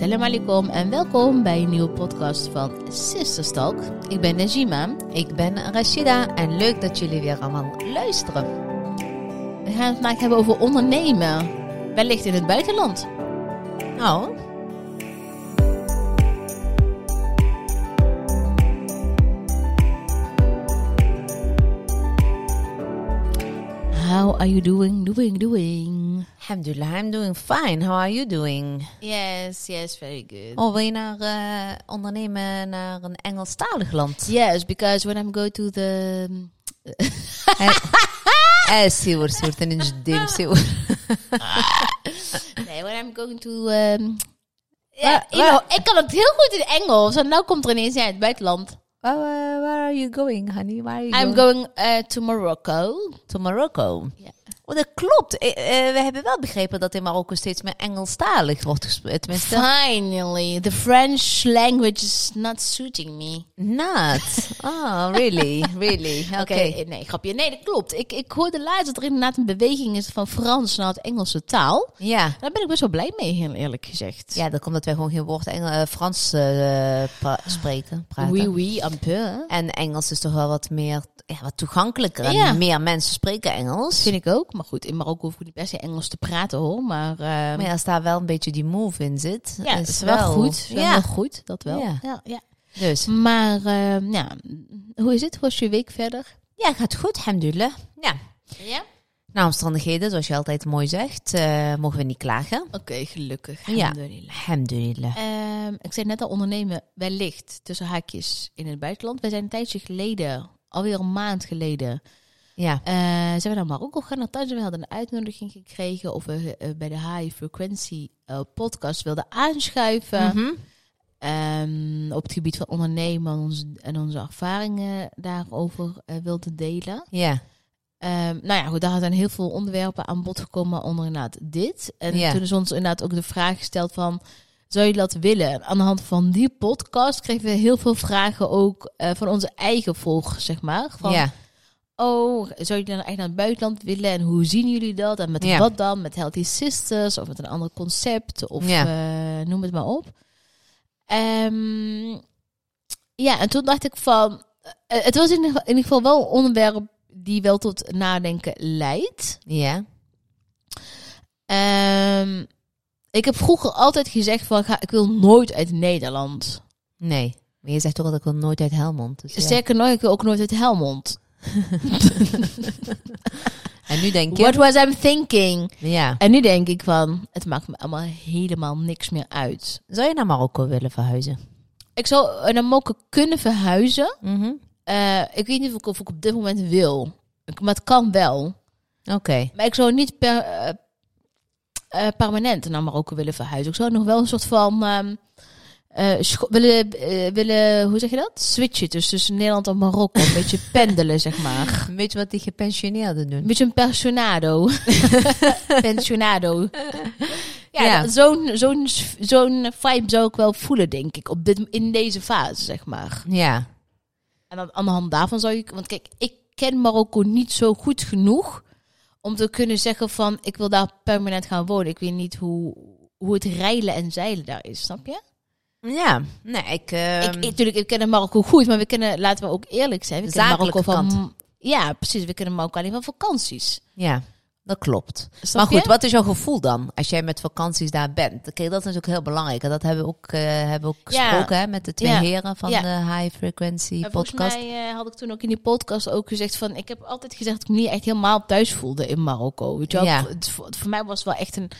Assalamu alaikum en welkom bij een nieuwe podcast van Sisters Talk. Ik ben Najima. Ik ben Rashida en leuk dat jullie weer allemaal luisteren. We gaan het vandaag hebben over ondernemen, wellicht in het buitenland. Oh, How are you doing, doing, doing? Alhamdulillah, I'm doing fine. How are you doing? Yes, yes, very good. Oh, wil je naar eh, ondernemen naar een Engelstalig land? Yes, because when I'm going to the... Eh, sigur, sigur, ten dim, sigur. Nee, when I'm going to... Um, ja, Waar- you know, ik kan het heel goed in Engels en nou komt er ineens uit het buitenland. Where, where, where are you going, honey? Where are you I'm going? going uh, to Morocco. to Morocco. Ja. Oh, dat klopt. Eh, eh, we hebben wel begrepen dat in Marokko steeds meer Engelstalig wordt gesproken. Tenminste, Finally, the French language is not suiting me. not. Oh, really? Really? Oké. Oké, eh, nee, grapje. Nee, dat klopt. Ik, ik hoorde laatst dat er inderdaad een beweging is van Frans naar het Engelse taal. Ja. Daar ben ik best wel blij mee, heel eerlijk gezegd. Ja, dat komt dat wij gewoon geen woord Engel, eh, Frans pra- spreken, praten. Oui, oui, un peu. En Engels is toch wel wat meer, ja, wat toegankelijker. En Ja. meer mensen spreken Engels. Vind ik ook. Maar goed, in Marokko hoef ik niet per se Engels te praten hoor. Maar, eh, Maar ja, als daar wel een beetje die move in zit, ja, is is wel, goed. Is wel Ja, goed, dat wel. Ja. Ja, ja. dus. Maar eh, ja, hoe is het? Hoe was je week verder? Ja, gaat goed, alhamdulillah. Ja. Ja? Na omstandigheden, zoals je altijd mooi zegt, eh, mogen we niet klagen. Oké, gelukkig. Ja. Alhamdulillah. Ehm, ik zei net al ondernemen wellicht tussen haakjes in het buitenland. Wij zijn een tijdje geleden, alweer een maand geleden, Ja. eh, zijn we naar Marokko gegaan. Althans, we hadden een uitnodiging gekregen of we eh, bij de High Frequency eh, podcast wilden aanschuiven. Mhm. Ehm, op het gebied van ondernemen en onze, en onze ervaringen daarover eh, wilden delen. Ja. Ehm, nou ja, goed, daar zijn heel veel onderwerpen aan bod gekomen onder inderdaad dit. En Ja. toen is ons inderdaad ook de vraag gesteld van, zou je dat willen? En aan de hand van die podcast kregen we heel veel vragen ook eh, van onze eigen volgers, zeg maar. Van, ja. Oh, zou je dan echt naar het buitenland willen? En hoe zien jullie dat? En met Ja. wat dan? Met Healthy Sisters of met een ander concept? Of Ja. eh, noem het maar op. Ehm, ja, en toen dacht ik van... eh, het was in ieder, geval, in ieder geval wel een onderwerp die wel tot nadenken leidt. Ja. Ehm, ik heb vroeger altijd gezegd van... Ga, ik wil nooit uit Nederland. Nee. Maar je zegt toch dat ik wil nooit uit Helmond. Dus ja. Sterker nog, ik wil ook nooit uit Helmond. En nu denk je... What was I thinking? Ja. En nu denk ik van, het maakt me allemaal helemaal niks meer uit. Zou je naar Marokko willen verhuizen? Ik zou naar Marokko kunnen verhuizen. Mhm. Eh, ik weet niet of ik, of ik op dit moment wil. Ik- Maar het kan wel. Oké. Maar ik zou niet per, eh, eh, permanent naar Marokko willen verhuizen. Ik zou nog wel een soort van... ehm, scho- willen, willen, hoe zeg je dat? Switchen tussen, tussen Nederland en Marokko. Een beetje pendelen, zeg maar. Weet je wat die gepensioneerden doen? Een beetje een pensionado. pensionado. Ja, zo'n zo'n zo'n vibe zou ik wel voelen, denk ik. Op dit, in deze fase, zeg maar. Ja. En dan, aan de hand daarvan zou ik... Want kijk, ik ken Marokko niet zo goed genoeg... om te kunnen zeggen van... ik wil daar permanent gaan wonen. Ik weet niet hoe, hoe het reilen en zeilen daar is, snap je? Ja. Nee, ik... ehm, ik, ik, natuurlijk, ik ken Marokko goed, maar we kennen... Laten we ook eerlijk zijn. We kennen Marokko van... Ja, precies. We kennen Marokko alleen van vakanties. Ja, dat klopt. Maar goed, wat is jouw gevoel dan als jij met vakanties daar bent? Kijk, dat is natuurlijk heel belangrijk. En dat hebben we ook, eh, hebben we ook Ja. gesproken hè, met de twee Ja. heren van Ja. de High Frequency En volgens podcast. mij eh, had ik toen ook in die podcast ook gezegd van... Ik heb altijd gezegd dat ik me niet echt helemaal thuis voelde in Marokko. Weet je wel? Het, voor, voor mij was het wel echt een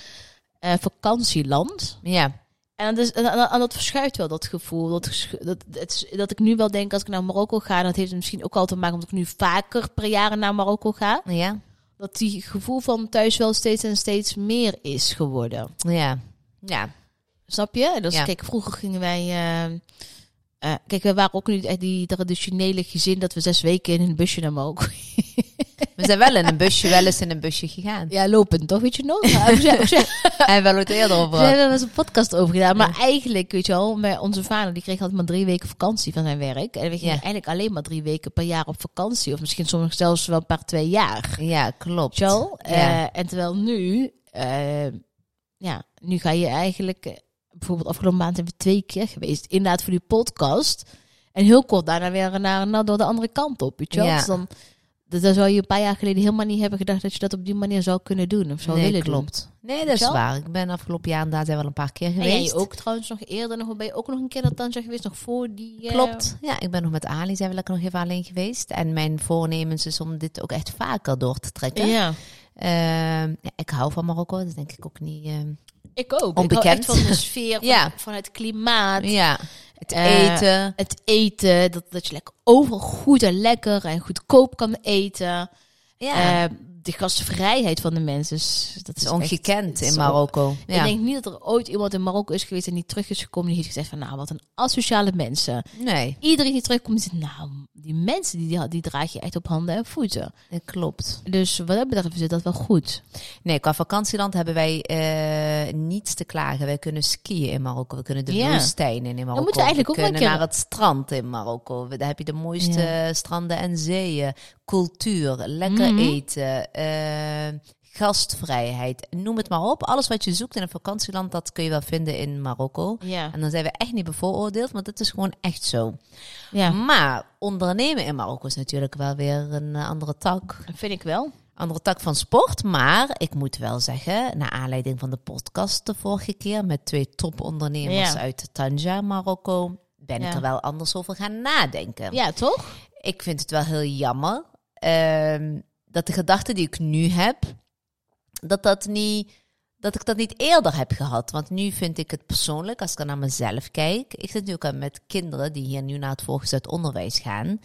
eh, vakantieland. Ja, En dat, en, en- dat verschuift wel, dat gevoel. Dat, dat, is- dat ik nu wel denk, als ik naar Marokko ga... dat heeft misschien ook al te maken omdat ik nu vaker per jaar naar Marokko ga. ja, Dat die gevoel van thuis wel steeds en steeds meer is geworden. ja. Ja, Snap je? Dus Ja. kijk, vroeger gingen wij... eh, eh, kijk, we waren ook niet echt die traditionele gezin... dat we zes weken in een busje naar Marokko we zijn wel in een busje, wel eens in een busje gegaan. Ja, lopend, toch? Weet je nog? En wel het eerder over. we hebben er eens een podcast over gedaan. Maar eigenlijk, weet je wel, bij onze vader, die kreeg altijd maar drie weken vakantie van zijn werk. En we gingen Ja. eigenlijk alleen maar drie weken per jaar op vakantie. Of misschien soms zelfs wel per twee jaar. Ja, klopt. Weet je wel? Ja. Eh, en terwijl nu, eh, ja, nu ga je eigenlijk... bijvoorbeeld afgelopen maand zijn we twee keer geweest. Inderdaad voor die podcast. En heel kort daarna weer naar, naar door de andere kant op. Weet je? Ja. Dus dan, dat, zou je een paar jaar geleden helemaal niet hebben gedacht dat je dat op die manier zou kunnen doen. Of zou nee, willen klopt. Nee, dat is waar. Ik ben afgelopen jaar zijn wel een paar keer doen. En geweest. jij ook trouwens nog eerder. Nog, ben je ook nog een keer dat dan geweest? Nog voor die... eh, Klopt. Ja, ik ben nog met Ali, zijn we lekker nog even alleen geweest. En mijn voornemens is om dit ook echt vaker door te trekken. Ja, Ehm, ja, ik hou van Marokko, dat denk ik ook niet. ehm, ik ook. Ik Onbekend. echt van de sfeer, van, Ja. van het klimaat. ja, het Eh, eten. het eten, dat, dat je lekker overal goed en lekker en goedkoop kan eten. Ja, Eh, de gastvrijheid van de mensen, is- dat is ongekend in Marokko. Ik denk niet dat er ooit iemand in Marokko is geweest en die terug is gekomen die heeft gezegd van nou, wat een asociale mensen. Nee, Iedereen die terugkomt zegt nou, die mensen die, die, die draag je echt op handen en voeten. dat klopt. Dus wat dat betreft is dat wel goed. Nee, qua vakantieland hebben wij eh, niets te klagen. Wij kunnen skiën in Marokko. We kunnen de Ja. woestijn in, Marokko. moeten we eigenlijk ook kunnen naar het strand in Marokko. Daar heb je de mooiste Ja. stranden en zeeën. Cultuur, lekker Mhm. eten, gastvrijheid. Noem het maar op. Alles wat je zoekt in een vakantieland, dat kun je wel vinden in Marokko. Ja, En dan zijn we echt niet bevooroordeeld, want het is gewoon echt zo. ja. Maar ondernemen in Marokko is natuurlijk wel weer een eh, andere tak dat vind ik wel. andere tak van sport. Maar ik moet wel zeggen, naar aanleiding van de podcast de vorige keer met twee topondernemers Ja. uit Tanja, Marokko, ben ik er wel anders over gaan nadenken. Ja, toch? Ik vind het wel heel jammer ehm, dat de gedachten die ik nu heb, dat dat niet. Dat ik dat niet eerder heb gehad. Want nu vind ik het persoonlijk, als ik naar mezelf kijk. Ik zit nu ook met kinderen die hier nu naar het voorgezet onderwijs gaan.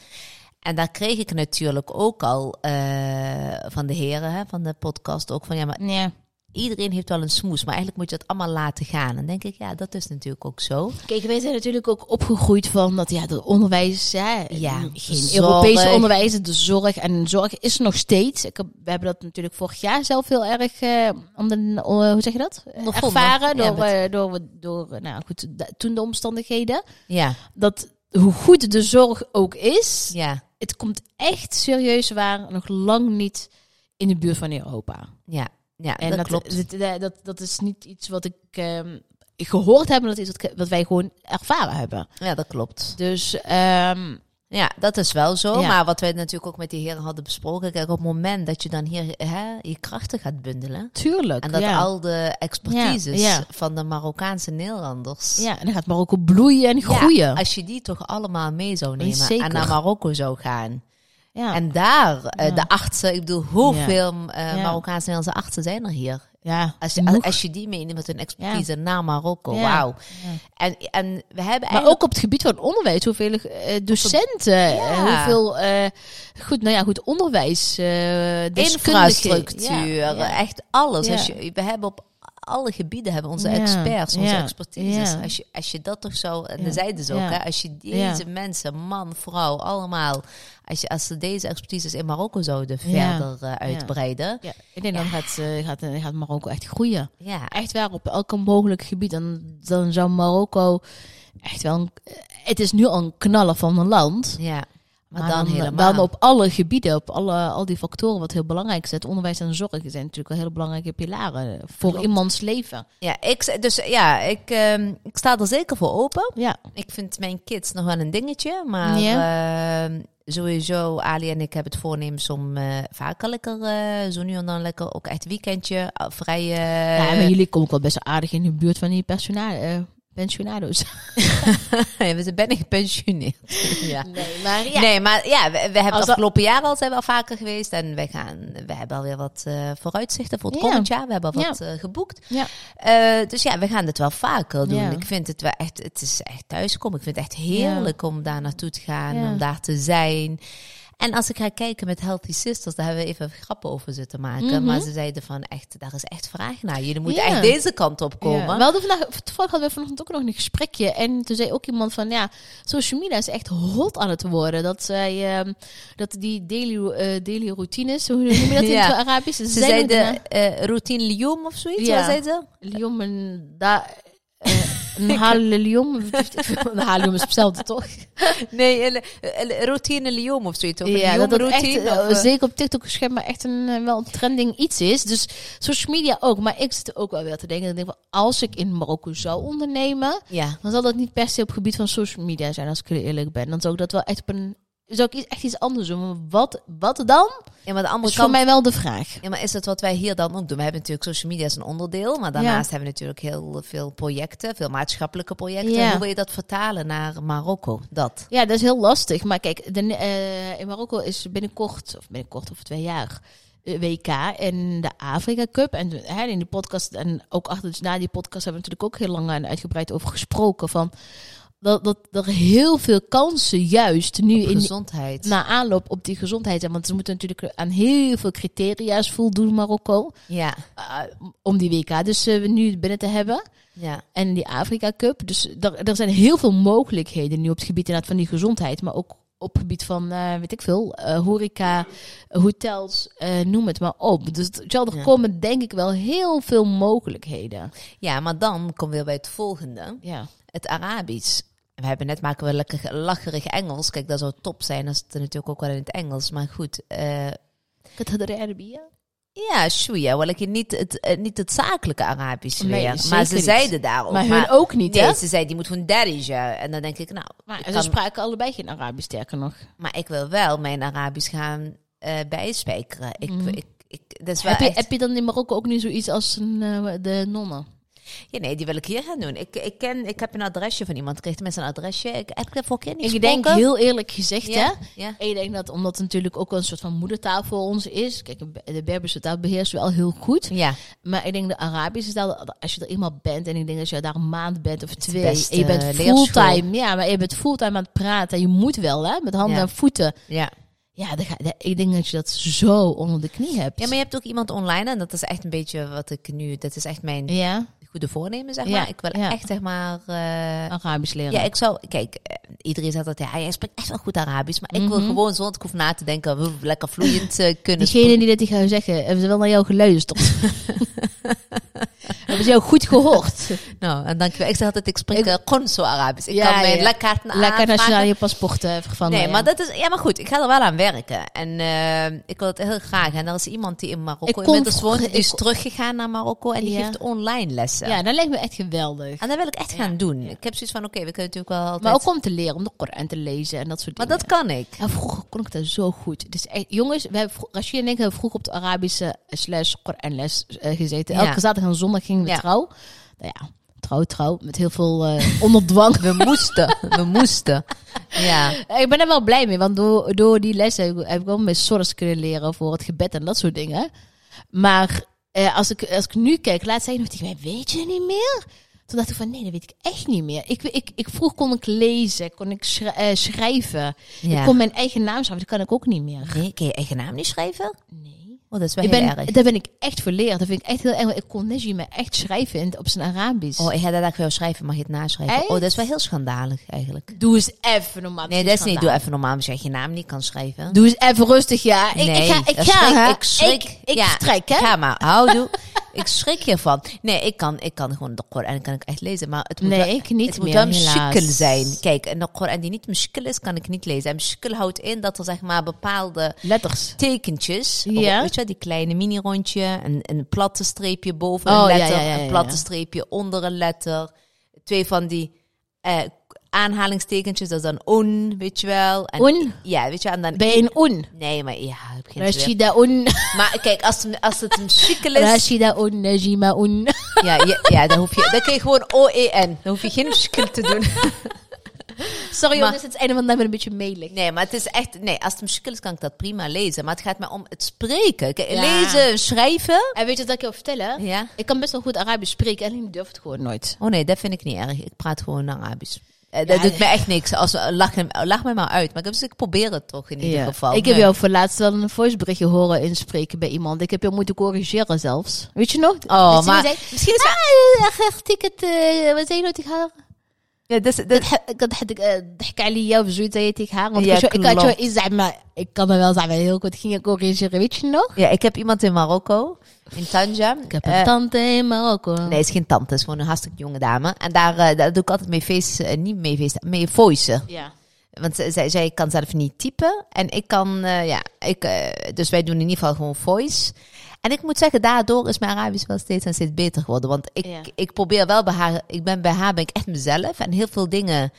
En daar kreeg ik natuurlijk ook al eh, van de heren, hè, van de podcast, ook van ja, maar Ja. Iedereen heeft wel een smoes. Maar eigenlijk moet je dat allemaal laten gaan. En denk ik, ja, dat is natuurlijk ook zo. Kijk, wij zijn natuurlijk ook opgegroeid van dat ja, het onderwijs, ja, Ja, geen zorg. Europese onderwijs, de zorg en zorg is nog steeds. Ik heb, we hebben dat natuurlijk vorig jaar zelf heel erg, eh, om de, eh, hoe zeg je dat? Ondervonden. Ervaren door, met- eh, door, door, nou goed, de- toen de omstandigheden. Ja, Dat hoe goed de zorg ook is, ja, het komt echt serieus waar nog lang niet in de buurt van Europa. ja. Ja, En dat, dat, klopt. Dat, dat, is niet iets wat ik ehm, gehoord heb, maar dat is iets wat, wat wij gewoon ervaren hebben. Ja, dat klopt. Dus ehm, Ja, dat is wel zo. Ja. Maar wat wij natuurlijk ook met die heren hadden besproken. Kijk, op het moment dat je dan hier hè, je krachten gaat bundelen. tuurlijk. En dat ja. al de expertises Ja, van de Marokkaanse Nederlanders. ja, en dan gaat Marokko bloeien en Ja, groeien. als je die toch allemaal mee zou nemen en naar Marokko zou gaan. Ja, En daar, eh, Ja. de artsen, ik bedoel, hoeveel Ja. Marokkaanse Nederlandse artsen zijn er hier? ja. Als je, als je die meeneemt met hun expertise naar Marokko, wauw. En, en we hebben Maar ook op het gebied van onderwijs, hoeveel eh, docenten, hoeveel goed, nou ja, goed onderwijs, infrastructuur, echt alles. Als je, we hebben op alle gebieden hebben onze experts, onze ja. Als, je, als je dat toch zo, en dat zeiden ze ook, hè, als je deze mensen, man, vrouw, allemaal, als, je, als ze deze expertises in Marokko zouden verder eh, uitbreiden, Ja, ik denk dan gaat, eh, gaat, gaat Marokko echt groeien. ja, Echt waar, op elk mogelijk gebied. Dan, dan zou Marokko echt wel... Een, het is nu al een knaller van een land. ja. Maar, Maar, dan, dan, helemaal. dan op alle gebieden, op alle, al die factoren wat heel belangrijk is. Het onderwijs en zorg zijn natuurlijk wel hele belangrijke pilaren voor Klopt. iemands leven. ja, ik, dus ja, ik, ehm, ik sta er zeker voor open. Ja, Ik vind mijn kids nog wel een dingetje, maar Ja. ehm, sowieso, Ali en ik hebben het voornemens om eh, vaker lekker, eh, zo nu en dan lekker, ook echt weekendje, eh, vrij... eh, ja maar jullie komen ook wel best aardig in de buurt van die eh, pensionado's. we zijn bijna gepensioneerd. ja. Nee, maar ja. Nee, maar ja, we, we hebben Als afgelopen jaar al zijn we al vaker geweest en we gaan, we hebben alweer wat eh, vooruitzichten voor het Ja. komend jaar. We hebben al Ja. wat eh, geboekt. Ja. Eh, dus ja, we gaan het wel vaker doen. Ik vind het wel echt, het is echt thuiskomen. Ik vind het echt heerlijk om daar naartoe te gaan, om daar te zijn. En als ik ga kijken met Healthy Sisters, daar hebben we even grappen over zitten maken. Mhm. Maar ze zeiden van echt, daar is echt vraag naar. Jullie moeten Ja. echt deze kant op komen. Ja. We hadden vandaag, toevallig hadden we vanochtend ook nog een gesprekje. En toen zei ook iemand van, ja, social media is echt hot aan het worden. Dat zij, ehm, dat die daily, eh, daily routines, hoe noem je dat in Ja. het Arabisch? Ze Ze zeiden zeiden eh routine Lioum of zoiets. Ja. Wat zeiden ze? Lyon en da, Een halalium. Een halalium is hetzelfde, toch? Nee, een, routine Lyon of zoiets. Ja, dat het echt, eh, eh, zeker op TikTok schijnbaar echt een, eh, wel een trending iets is. Dus social media ook. Maar ik zit er ook wel weer te denken. Ik denk als ik in Marokko zou ondernemen, ja. dan zal dat niet per se op het gebied van social media zijn, als ik eerlijk ben. Dan zou ik dat wel echt op een... Zou ik echt iets anders doen. Wat, wat dan? ja, maar de andere is voor mij wel de vraag. Ja, maar is het wat wij hier dan ook doen? We hebben natuurlijk social media als een onderdeel, maar daarnaast hebben we natuurlijk heel veel projecten, veel maatschappelijke projecten. Ja. Hoe wil je dat vertalen naar Marokko? Dat. Ja, dat is heel lastig. Maar kijk, de, eh, in Marokko is binnenkort, of binnenkort over twee jaar, eh, WK en de Afrika Cup. En hè, in die podcast, en ook achter, dus na die podcast hebben we natuurlijk ook heel lang en uitgebreid over gesproken. Van dat, dat er heel veel kansen juist nu in, Gezondheid. na aanloop op die gezondheid zijn. Want ze moeten natuurlijk aan heel veel criteria's voldoen, Marokko. ja, eh, om die WK dus eh, nu binnen te hebben. ja. En die Afrika Cup. Dus er, er zijn heel veel mogelijkheden nu op het gebied inderdaad van die gezondheid. Maar ook op het gebied van, eh, weet ik veel, horeca, hotels, noem het maar op. Dus het- er Ja. komen denk ik wel heel veel mogelijkheden. ja, maar dan komen we weer bij het volgende. Ja. Het Arabisch. We hebben net maken we lekker lacherig Engels. Kijk, dat zou top zijn als het natuurlijk ook wel in het Engels. Maar goed, eh, Het had de Arabië. ja, shoeja. Wel ik niet het, eh, niet het zakelijke Arabisch Nee, weer. Maar ze niet. zeiden daarop. Maar hun ook niet, Nee, hè? ze zei die moet gewoon darija. En dan denk ik, nou, Maar ik ze kan- spraken allebei geen Arabisch, sterker nog. maar ik wil wel mijn Arabisch gaan bijspijkeren. Ik, ik, ik, dat is wel Heb je, echt- heb je dan in Marokko ook niet zoiets als een, eh, de nonnen? Ja, nee, die wil ik hier gaan doen. Ik, ik, ken, ik heb een adresje van iemand. Kreeg tenminste een adresje. Ik heb vorige keer niet Ik denk heel eerlijk gezegd, hè? ja. En ik denk dat omdat het natuurlijk ook wel een soort van moedertaal voor ons is. Kijk, de Berberse taal beheerst wel heel goed. Ja, Maar ik denk de Arabische taal, als je er eenmaal bent en ik denk dat je daar een maand bent of twee. En je bent fulltime, ja, maar je bent fulltime aan het praten. Je moet wel, hè, met handen Ja. en voeten. ja. Ja, ik denk dat je dat zo onder de knie hebt. ja, maar je hebt ook iemand online. En dat is echt een beetje wat ik nu... Dat is echt mijn Ja, goede voornemen, zeg Ja, maar. Ik wil ja. echt, zeg maar... eh, Arabisch leren. ja, ik zou... Kijk, eh, iedereen zegt dat... Ja, jij spreekt echt wel goed Arabisch. Maar ik wil Mhm. gewoon zonder dat ik hoef na te denken... we lekker vloeiend eh, kunnen Diegene die dit die gaan zeggen, hebben ze wel naar jou geluisterd. hebben ze jou goed gehoord? Nou, en dankjewel. Ik zeg altijd, ik spreek Ik- eh, zo Arabisch. Ik Ja, kan mijn ja. lekkaarten Lekker nationaal je paspoort eh, vervangen. Nee, ja. maar dat is... Ja, maar goed. Ik ga er wel aan werken. En eh, ik wil het heel graag. En er is iemand die in Marokko inmiddels woont. Die is teruggegaan naar Marokko. En die geeft online lessen. Ja, dat lijkt me echt geweldig. En dat wil ik echt gaan doen. Ik heb zoiets van, oké, we kunnen natuurlijk wel altijd... Maar ook om te leren, om de Koran te lezen en dat soort Maar dingen. dat kan ik. Vroeger kon ik dat zo goed. Is echt, jongens, vro- Rashid en ik hebben vroeger op de Arabische slash Koranles eh, gezeten. Elke zaterdag en zondag gingen we Ja. trouw. Nou ja, trouw, trouw. Met heel veel onderdwang. We moesten. we moesten. Ja. Ik ben er wel blij mee, want door, door die lessen heb ik, heb ik wel mijn source kunnen leren voor het gebed en dat soort dingen. Maar eh, als, ik, als ik nu kijk, laat zei nog tegen mij, weet je niet meer? Toen dacht ik van, nee, dat weet ik echt niet meer. Ik, ik, ik, vroeger kon ik lezen, kon ik eh, schrijven. ja. Ik kon mijn eigen naam schrijven, dat kan ik ook niet meer. Nee, kun je eigen naam niet schrijven? Nee. Oh, dat is wel Ik heel ben, erg. daar ben ik echt verleerd. Dat vind ik echt heel erg. Ik kon Nejima echt schrijven in- op zijn Arabisch. Oh, ik ga dat eigenlijk wel schrijven. Mag je het naschrijven? Echt? Oh, dat is wel heel schandalig eigenlijk. Doe eens even normaal. Nee, dat is niet. Doe even normaal als je je naam niet kan schrijven. Doe eens even rustig, ja. Ik, nee, ik ga, ik ga, schrik- hè. ik schrik. Ik, ik ja, strek, hè. Ga maar, houdoe. ik schrik hiervan. Nee, ik kan, ik kan gewoon de Koran kan ik echt lezen, maar het moet Nee, wel, ik niet het moet meer, wel helaas. mushkil zijn. Kijk, en de Koran die niet mushkil is, kan ik niet lezen. En mushkil houdt in dat er zeg maar bepaalde Letters. tekentjes, Ja. weet je, wel, die kleine mini-rondje, een, een platte streepje boven Oh, een letter, ja, ja, ja, een platte streepje onder een letter, twee van die eh, aanhalingstekentjes, dat is dan on, weet je wel. En, Un? Ja, weet je, en dan... Je een un? Nee, maar ja, heb geen. Rashida un. Maar kijk, als het, als het een schikkel is, Rashida un, Najima un. ja, ja, ja, dan hoef je, dan kun je gewoon O-E-N. Dan hoef je geen schikkel te doen. Sorry Maar- jongens, het is het einde van de een beetje melig. Nee, maar het is echt, nee, als het een schikkel is, kan ik dat prima lezen. Maar het gaat me om het spreken. Kijk, Ja. lezen, schrijven. En weet je wat ik je wil vertellen? Ja. Ik kan best wel goed Arabisch spreken, alleen ik durf het gewoon nooit. Oh nee, dat vind ik niet erg. Ik praat gewoon Arabisch. Eh, Ja, dat doet me echt niks. Als, eh, lach, lach me maar uit. Maar ik, dus ik probeer het toch in ieder geval. Ik heb jou voor laatst wel een voiceberichtje horen inspreken bij iemand. Ik heb jou moeten corrigeren zelfs. Weet je nog? Oh, maar zei, misschien is ah, echt ik het, eh, wat zei je nou tegen haar? Ja, dus, dus, كنت ضحك عليا of zoiets zei je tegen haar. Want Ja, ik, had zo- ik had zo klopt. iets, zeg maar, ik kan me wel zeggen, heel goed ging corrigeren, weet je nog? ja, ik heb iemand in Marokko, in Tanja. Ik heb een Eh, tante in Marokko. Nee, het is geen tante, het is gewoon een hartstikke jonge dame. En daar, eh, daar doe ik altijd mee face, eh, niet mee face, mee voicen. Ja. Want zij, zij, zij kan zelf niet typen. En ik kan, eh, ja, ik, eh, dus wij doen in ieder geval gewoon voice. en ik moet zeggen, daardoor is mijn Arabisch wel steeds en steeds beter geworden. Want ik, Ja. ik probeer wel bij haar, ik ben bij haar ben ik echt mezelf. En heel veel dingen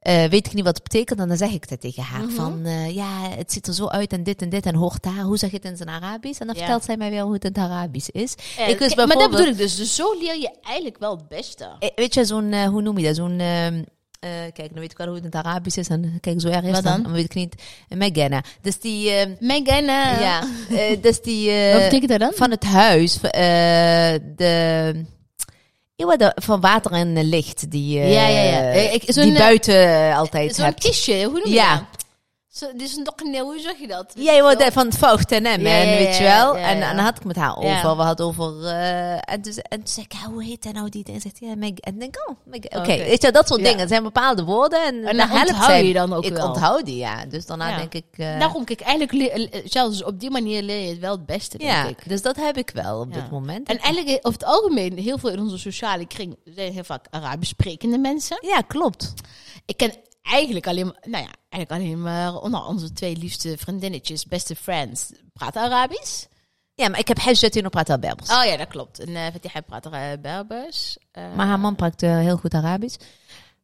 eh, weet ik niet wat het betekent. En dan zeg ik dat tegen haar. Mhm. Van, eh, ja, het ziet er zo uit en dit en dit. En hoort daar, hoe zeg je het in zijn Arabisch? En dan Ja. vertelt zij mij weer hoe het in het Arabisch is. Ik kijk, maar dat bedoel ik dus. Dus zo leer je eigenlijk wel het beste. Eh, Weet je, zo'n, hoe noem je dat? Zo'n, eh, kijk, dan weet ik wel hoe het in het Arabisch is. En kijk, zo erg is Wat dan? Dan weet ik niet. Uh, Megana. Dus die, uh, ja, eh, dus die, eh, wat betekent dat dan? van het huis, eh, de, de- van water en eh, licht, die, eh, Ja, ja, ja. Eh, ik- zo'n, die eh, buiten eh, altijd Zo'n kistje, hoe noem je Ja. dat? Zo, dit is een nee, hoe zeg je dat? Ja, joh, de- van het vocht en hem, weet je wel. En, en dan had ik met haar over. We hadden over... eh, en, dus, en toen zei ik, hoe heet hij nou die? En zegt ja, Meg. En dan denk ik, oh. Oké, weet je, dat soort dingen. Het zijn bepaalde woorden. En, dan onthoud je dan ook Ik wel. onthoud die, ja. Dus daarna denk ik... eh, Daarom, kijk, eigenlijk eh, zelfs op die manier leer je het wel het beste, denk ja, ik. dus dat heb ik wel op dit moment. En eigenlijk over het algemeen, heel veel in onze sociale kring zijn heel vaak Arabisch sprekende mensen. ja, klopt. Ik ken eigenlijk alleen maar, nou ja, eigenlijk alleen maar onder onze twee liefste vriendinnetjes, beste friends, praten Arabisch. Ja, maar ik heb Hajjat op praat Berbers. Oh ja, dat klopt. En uh, Fatiha praat uh, Berbers. Uh, Maar haar man praat eh, heel goed Arabisch.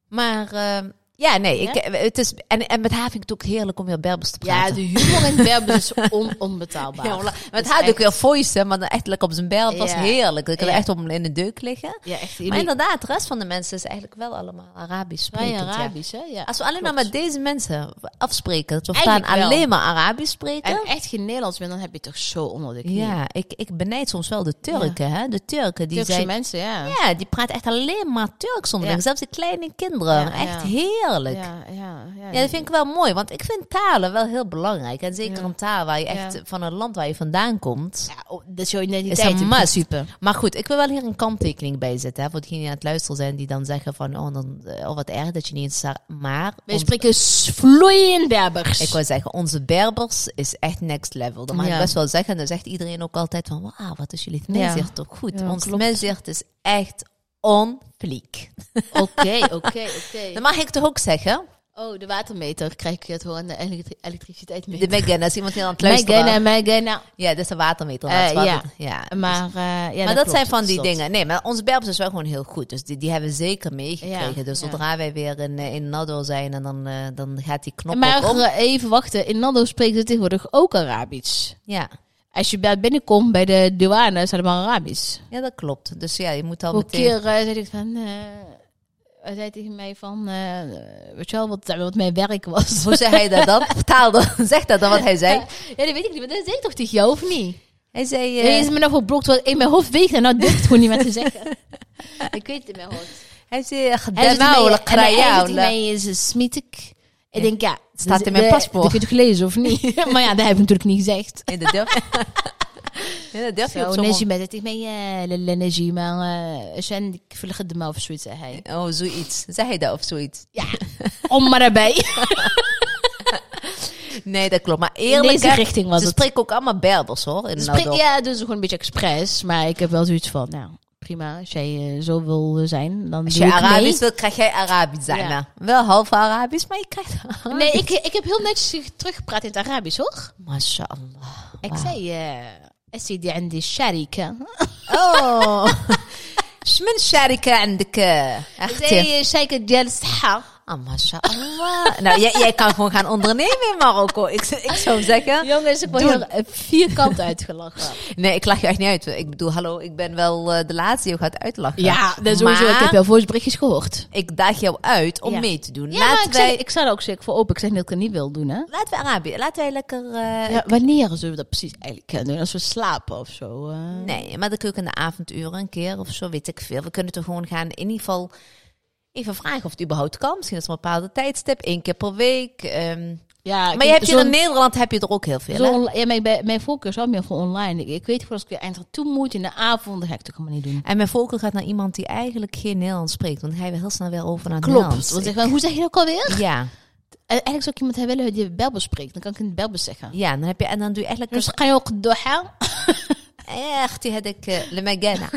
Maar eh, ja, nee? Ik, eh, het is, en, en met haar vind ik het ook heerlijk om weer Berbers te praten. ja, de humor in Berbers is on, onbetaalbaar. Ja, met haar doe ik weer voice, maar dan echt op zijn berg. was Ja. heerlijk. Ik kan Ja. echt op in de deuk liggen. Ja, echt. Maar inderdaad, de rest van de mensen is eigenlijk wel allemaal Arabisch sprekend. ja. Arabisch, hè? Ja. Als we alleen maar met deze mensen afspreken, dat we gaan alleen maar Arabisch spreken. En echt geen Nederlands meer, dan heb je toch zo onder de knie. ja, ik, ik benijd soms wel de Turken, hè? De Turken die Turkse zijn. mensen, ja. Ja, die praten echt alleen maar Turks onderling. Zelfs die kleine kinderen. Echt ja. Heerlijk. Ja, ja, ja. Ja, dat vind ik wel mooi, want ik vind talen wel heel belangrijk. En zeker Ja. een taal waar je echt Ja. van een land waar je vandaan komt. Ja, oh, dat is jouw Is identiteit een must. principe. Maar goed, ik wil wel hier een kanttekening bij zetten. Hè, voor degenen die aan het luisteren zijn, die dan zeggen van, oh, dan, oh wat erg dat je niet eens... sa- Maar, Wij spreken vloeiend Berbers. ik wil zeggen, onze Berbers is echt next level. Dat mag Ja. ik best wel zeggen. En dan zegt iedereen ook altijd van, wauw, wat is jullie Ja. tmezicht toch goed. Ja, ons klopt. is echt on fleek. Oké, oké, oké. Dat mag ik toch ook zeggen? Oh, de watermeter krijg ik het horen. De elektri- elektriciteit mee. De Megan, als iemand hier aan het luisteren Megan en Megan. Ja, dat is de watermeter. Eh, is ja. ja. Maar, eh, ja, maar dat, klopt, zijn van die is dingen. Nee, maar onze Berbers is wel gewoon heel goed. Dus die, die hebben we zeker meegekregen. Ja, dus ja. zodra wij weer in, eh, in Nado zijn en dan, dan gaat die knop Maar om. eh, even wachten. In Nando spreken ze tegenwoordig ook Arabisch. Ja. Als je bij binnenkomt bij de douane, is het allemaal Arabisch. ja, dat klopt. Dus ja, je moet al meteen... keer eh, zei ik van... eh, hij zei tegen mij van... eh, weet je wel, wat, wat mijn werk was. Hoe zei hij dat dan? Vertaal dan. Zeg dat dan wat hij zei. Ja, dat weet ik niet. Maar dat zei ik toch tegen jou, of niet? Hij zei... Je is me nog verblokt wat in mijn hoofd weegt en nou durf ik gewoon niet meer te zeggen. ik weet het in mijn hoofd. hij zei... Hij "Gedemau, zegt tegen mij- la en hij kraya, tegen la." mij is. Ik denk, ja, Staat dus in mijn de- paspoort. Kun je toch lezen, of niet? maar ja, dat heb ik natuurlijk niet gezegd. Nee, dat durf Ja, dat durf je op Zo, zo'n Neji met het ja, lele Neji, maar Shen, ik het de of zoiets, zei hij. Oh, zoiets. Zei hij dat of zoiets? Ja, om maar erbij. Nee, dat klopt. Maar In eerlijk, deze hè, richting was ze het. spreken ook allemaal Berbers, hoor. In Dus spreek- ja, dus gewoon een beetje expres. Maar ik heb wel zoiets van, nou, prima. Als jij eh, zo wil zijn, dan Als doe je ik Arabisch mee. wil, krijg jij Arabisch zijn. Ja. hè? Wel half Arabisch, maar je krijgt Arabisch. Nee, ik, ik heb heel netjes teruggepraat in het Arabisch, hoor. MashaAllah. Ik Wauw. zei, eh, سيدي عندي الشركة Oh. شمن شركة عندك اختي؟ زي شركة ديال الصحة Ah, mashallah. nou, jij, jij kan gewoon gaan ondernemen in Marokko. Ik, ik zou zeggen. Jongens, ik word eh, vierkant uitgelachen. Nee, ik lach je echt niet uit. Ik bedoel, hallo, ik ben wel eh, de laatste die je gaat uitlachen. Ja, dat is sowieso. Maar Ik heb jouw voiceberichtjes gehoord. ik daag jou uit om Ja. mee te doen. Ja, laten, ik, wij, ik sta er ook zeker voor open. Ik zeg niet dat ik het niet wil doen, hè? laten we Arabië. Laten wij lekker... eh, Ja, wanneer zullen we dat precies eigenlijk kunnen doen? Als we slapen of zo? eh? Nee, maar dan kun je ook in de avonduren een keer of zo, weet ik veel. We kunnen toch gewoon gaan, in ieder geval even vragen of het überhaupt kan. Misschien is er een bepaalde tijdstip, één keer per week. Ehm, Ja, Maar je hebt hier in Nederland heb je er ook heel veel. Zo, ja, mijn, mijn voorkeur is wel meer voor online. Ik, ik weet gewoon als ik weer eind toe moet in de avond, dan ga ik het ook helemaal niet doen. En mijn voorkeur gaat naar iemand die eigenlijk geen Nederlands spreekt. Want je weer heel snel weer over naar het Klopt. Nederlands. Want hoe zeg je dat ook alweer? Ja, Eh, Eigenlijk zou ik iemand hebben willen die Belbus spreekt. Dan kan ik in het Belbus zeggen. ja, dan heb je en dan doe je eigenlijk Dus ga je ook doorgaan. echt die had ik eh, le.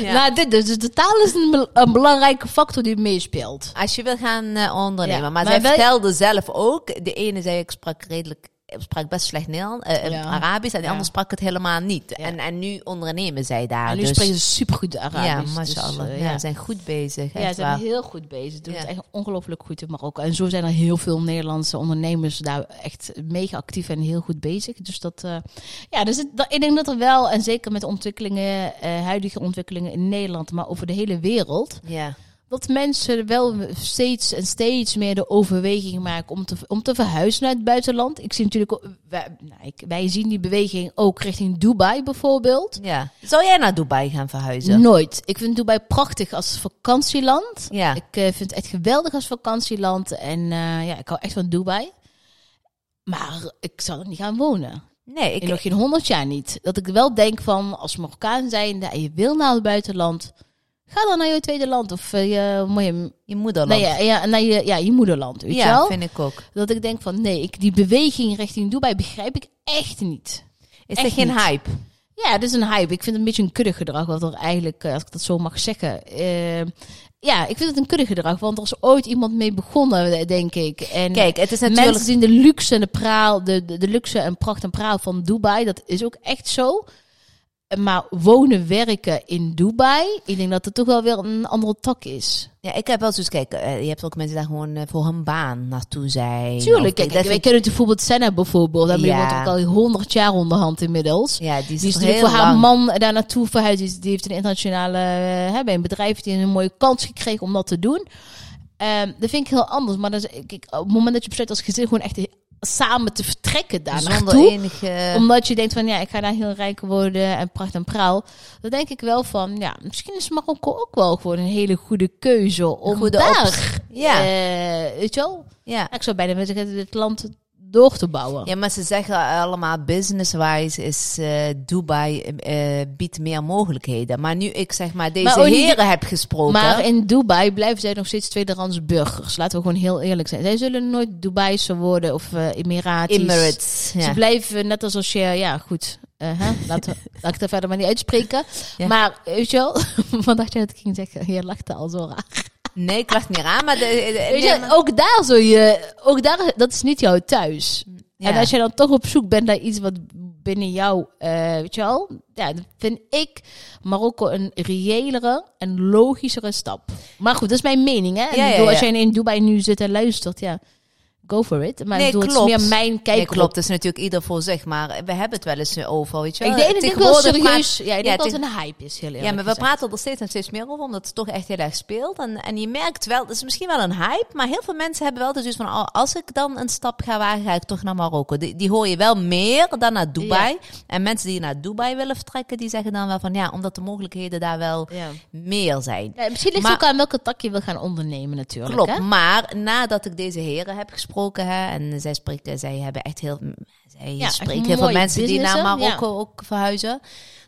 ja. Nou, dit dus. Dus de taal is een, een belangrijke factor die meespeelt. Als je wil gaan eh, ondernemen. Ja, maar, maar zij wij- vertelde zelf ook. De ene zei ik sprak redelijk. Ik Sprak best slecht Nederlands, eh, eh, Ja. Arabisch. En de Ja. ander sprak het helemaal niet. En, en nu ondernemen zij daar. en nu dus, spreken ze supergoed Arabisch. Ja, dus, eh, ja, ze zijn goed bezig. Ja, ze zijn heel goed bezig. Doen het echt ongelooflijk goed in Marokko. En zo zijn er heel veel Nederlandse ondernemers daar echt mega actief en heel goed bezig. Dus dat, eh, ja, dus het, dat- ik denk dat er wel, en zeker met ontwikkelingen, eh, huidige ontwikkelingen in Nederland, maar over de hele wereld, Ja. Dat mensen wel steeds en steeds meer de overweging maken om te, om te verhuizen naar het buitenland. Ik zie natuurlijk, wij, nou, ik- wij zien die beweging ook richting Dubai bijvoorbeeld. ja. Zou jij naar Dubai gaan verhuizen? Nooit. Ik vind Dubai prachtig als vakantieland. Ja. Ik eh, vind het echt geweldig als vakantieland. En eh, ja, ik hou echt van Dubai. Maar ik zal er niet gaan wonen. Nee, ik, nog geen honderd jaar niet. Dat ik wel denk van, als Marokkaan zijnde en je wil naar het buitenland... Ga dan naar je tweede land of eh, je, je, je moederland. nee, ja, ja, naar je, ja, je moederland, weet ja, wel? vind ik ook. Dat ik denk van, nee, ik, die beweging richting Dubai begrijp ik echt niet. Is Echt er geen niet. hype? Ja, het is een hype. Ik vind het een beetje een kuddegedrag, wat er eigenlijk, eh, als ik dat zo mag zeggen. eh, ja, ik vind het een kuddegedrag, want er is ooit iemand mee begonnen, denk ik. En Kijk, het is natuurlijk... mensen zien de luxe en de praal, de, de, de luxe en pracht en praal van Dubai. Dat is ook echt zo. Maar wonen, werken in Dubai, ik denk dat het toch wel weer een andere tak is. Ja, ik heb wel zoiets, kijk, eh, je hebt ook mensen die daar gewoon eh, voor hun baan naartoe zijn. Tuurlijk, kijk, wij ik- kennen bijvoorbeeld Senna bijvoorbeeld. Daarmee Ja. wordt ook al honderd jaar onderhand inmiddels. Ja, die is, Die is heel voor haar man daar naartoe verhuisd. Die, die heeft een internationale, eh, hè, bij een bedrijf hij een mooie kans gekregen om dat te doen. Ehm, dat vind ik heel anders. Maar dat is, kijk, op het moment dat je besluit als gezin gewoon echt samen te vertrekken daar Zonder naartoe. enige... Omdat je denkt van ja, ik ga daar heel rijk worden en pracht en praal. Dan denk ik wel van ja, misschien is Marokko ook wel gewoon een hele goede keuze om Goede daar. Ja. eh, weet je wel? ja. Ik zou bijna zeggen dit land door te bouwen. ja, maar ze zeggen allemaal business-wise is eh, Dubai eh, biedt meer mogelijkheden. Maar nu ik zeg maar deze Maar niet- heren heb gesproken... Maar in Dubai blijven zij nog steeds tweederands burgers. Laten we gewoon heel eerlijk zijn. Zij zullen nooit Dubaïse worden of Emiratis. Emirates. Ze blijven net als als je, ja goed, hè? Laten we, laat ik het er verder maar niet uitspreken. Ja. Maar weet je wel, wat dacht je dat ik ging zeggen? Je lachte al zo raar. Nee, ik lach niet aan, maar... De, de- Weet nee, je, maar- ook daar zul je, ook daar, dat is niet jouw thuis. Ja. En als je dan toch op zoek bent naar iets wat binnen jou, eh, weet je wel, ja, dan vind ik Marokko een reëlere en logischere stap. Maar goed, dat is mijn mening, hè? En Ja, ik ja, bedoel, als jij in Dubai nu zit en luistert, ja, go for it. Maar Nee, ik bedoel, het klopt. is meer mijn kijk Nee, klopt. Dat is natuurlijk ieder voor zich. Maar we hebben het wel eens over, weet je wel. Ik denk, ik wel serieus, ja, ik denk ja, dat het een hype is, heel Ja, maar we praten er steeds en steeds meer over, omdat het toch echt heel erg speelt. En, en je merkt wel, het is misschien wel een hype, maar heel veel mensen hebben wel dus van, oh, als ik dan een stap ga wagen, ga ik toch naar Marokko. Die, die hoor je wel meer dan naar Dubai. En mensen die naar Dubai willen vertrekken, die zeggen dan wel van, ja, omdat de mogelijkheden daar wel Ja. meer zijn. Ja, misschien ligt Maar- het ook aan welke tak je wil gaan ondernemen natuurlijk. Klopt, Hè? maar nadat ik deze heren heb gesproken, hè, en zij spreken, zij hebben echt heel, zij Ja, heel veel mensen die naar Marokko ook verhuizen.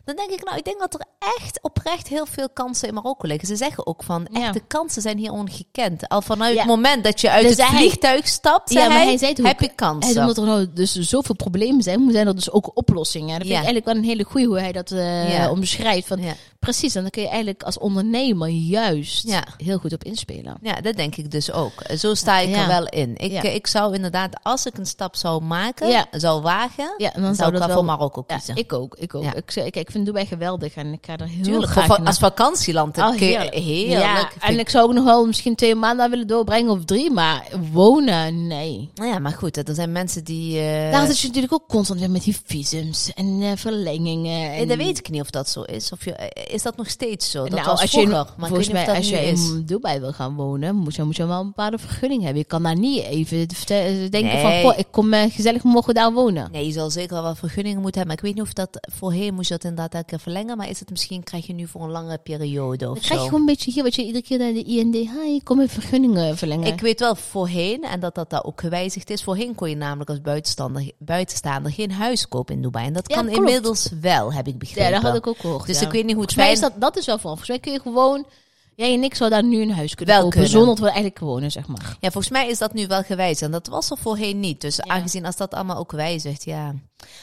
Dan denk ik, nou, ik denk dat er echt oprecht heel veel kansen in Marokko liggen. Ze zeggen ook van, echt, Ja. de kansen zijn hier ongekend. Al vanuit Ja. het moment dat je uit Dus het hij- vliegtuig stapt, Ja, zei maar hij, hij zei ook. heb je En kansen. omdat er nou dus zoveel problemen zijn, zijn er dus ook oplossingen. Dat vind Ja. ik eigenlijk wel een hele goeie hoe hij dat eh, Ja. omschrijft. Van, Ja. Precies, en dan kun je eigenlijk als ondernemer juist heel goed op inspelen. Ja, dat denk ik dus ook. Zo sta ik er wel in. Ik, Ja. ik zou inderdaad, als ik een stap zou maken, Ja. zou wagen, Ja, en dan zou ik dat wel voor Marokko kiezen. ik ook. Ik ook. Ik, ik vind Dubai geweldig en ik ga er heel Tuurlijk, graag als vakantieland. Oh, je- heerlijk. heerlijk. Ja, en ik- zou ook nog wel misschien twee maanden willen doorbrengen of drie, maar wonen, nee. Nou ja, maar goed, er zijn mensen die... eh, Daar zit je natuurlijk ook constant weer met die visums en eh, verlengingen. En... eh, dat weet ik niet of dat zo is. Of je, eh, is dat nog steeds zo? Dat nou, was als je, vroeger, maar ik volgens mij, als je is. in Dubai wil gaan wonen, moet je, moet je wel een bepaalde vergunning hebben. Je kan daar niet even denken van, goh, ik kom gezellig morgen daar wonen. Nee, je zal zeker wel wat vergunningen moeten hebben. Maar ik weet niet of dat voorheen moest je dat inderdaad elke keer verlengen. Maar is het misschien, krijg je nu voor een langere periode of Dan krijg je gewoon een beetje hier, wat je iedere keer naar de IND, kom even vergunningen verlengen. Ik weet wel voorheen, en dat dat daar ook gewijzigd is. Voorheen kon je namelijk als buitenstaander, buitenstaander geen huis kopen in Dubai. En dat Ja, kan klopt. inmiddels wel, heb ik begrepen. ja, dat had ik ook gehoord. Dus ja. ik weet niet hoe het is dat, dat is wel van. Volgens mij kun je gewoon, jij en ik zou daar nu een huis kunnen Wel kopen, zonder dat we eigenlijk wonen, zeg maar. Ja, volgens mij is dat nu wel gewijzigd. En dat was er voorheen niet. Dus Ja. aangezien als dat allemaal ook wijzigt, ja.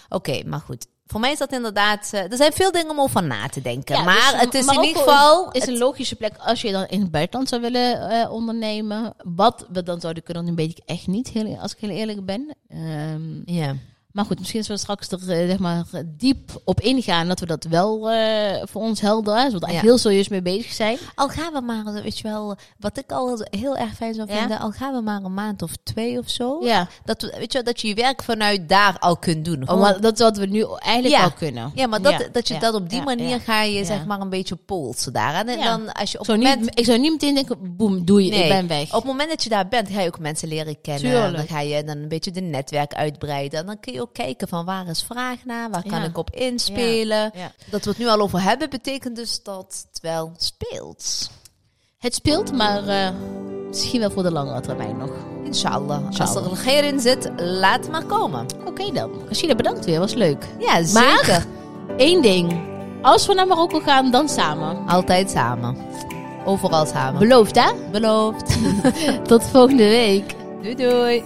Oké, maar goed. Voor mij is dat inderdaad... eh, er zijn veel dingen om over na te denken. Ja, maar dus het is in ieder geval... is een logische plek als je dan in het buitenland zou willen eh, ondernemen. Wat we dan zouden kunnen, nu weet ik echt niet, heel, als ik heel eerlijk ben. Ehm, ja. Maar goed, misschien als we straks er eh, zeg maar, diep op ingaan, dat we dat wel eh, voor ons helder, hè, zodat we er Ja. heel serieus mee bezig zijn. Al gaan we maar, weet je wel... Wat ik al heel erg fijn zou Ja? vinden... Al gaan we maar een maand of twee of zo. Ja, Dat, we- weet je, wel, dat je je werk vanuit daar al kunt doen. oh, maar dat is wat we nu eigenlijk Ja. al kunnen. ja, maar dat, dat je dat op die manier ga je zeg maar een beetje polsen daar. En dan als je op zou, moment... niet, ik zou niet meteen denken, boem, doei, Nee. ik ben weg. Op het moment dat je daar bent, ga je ook mensen leren kennen. Dan ga je dan een beetje de netwerk uitbreiden. En dan kun je kijken van waar is vraag naar, waar kan Ja. ik op inspelen. Ja. Dat we het nu al over hebben, betekent dus dat het wel speelt. Het speelt, maar eh, misschien wel voor de langere termijn nog. Inshallah. Als Inshallah. er geer in zit, laat maar komen. Oké dan. Sheila, bedankt weer, was leuk. Ja, Maar- zeker. Eén ding. Als we naar Marokko gaan, dan samen. Altijd samen. Overal samen. Beloofd, hè? Beloofd. Tot volgende week. Doei doei.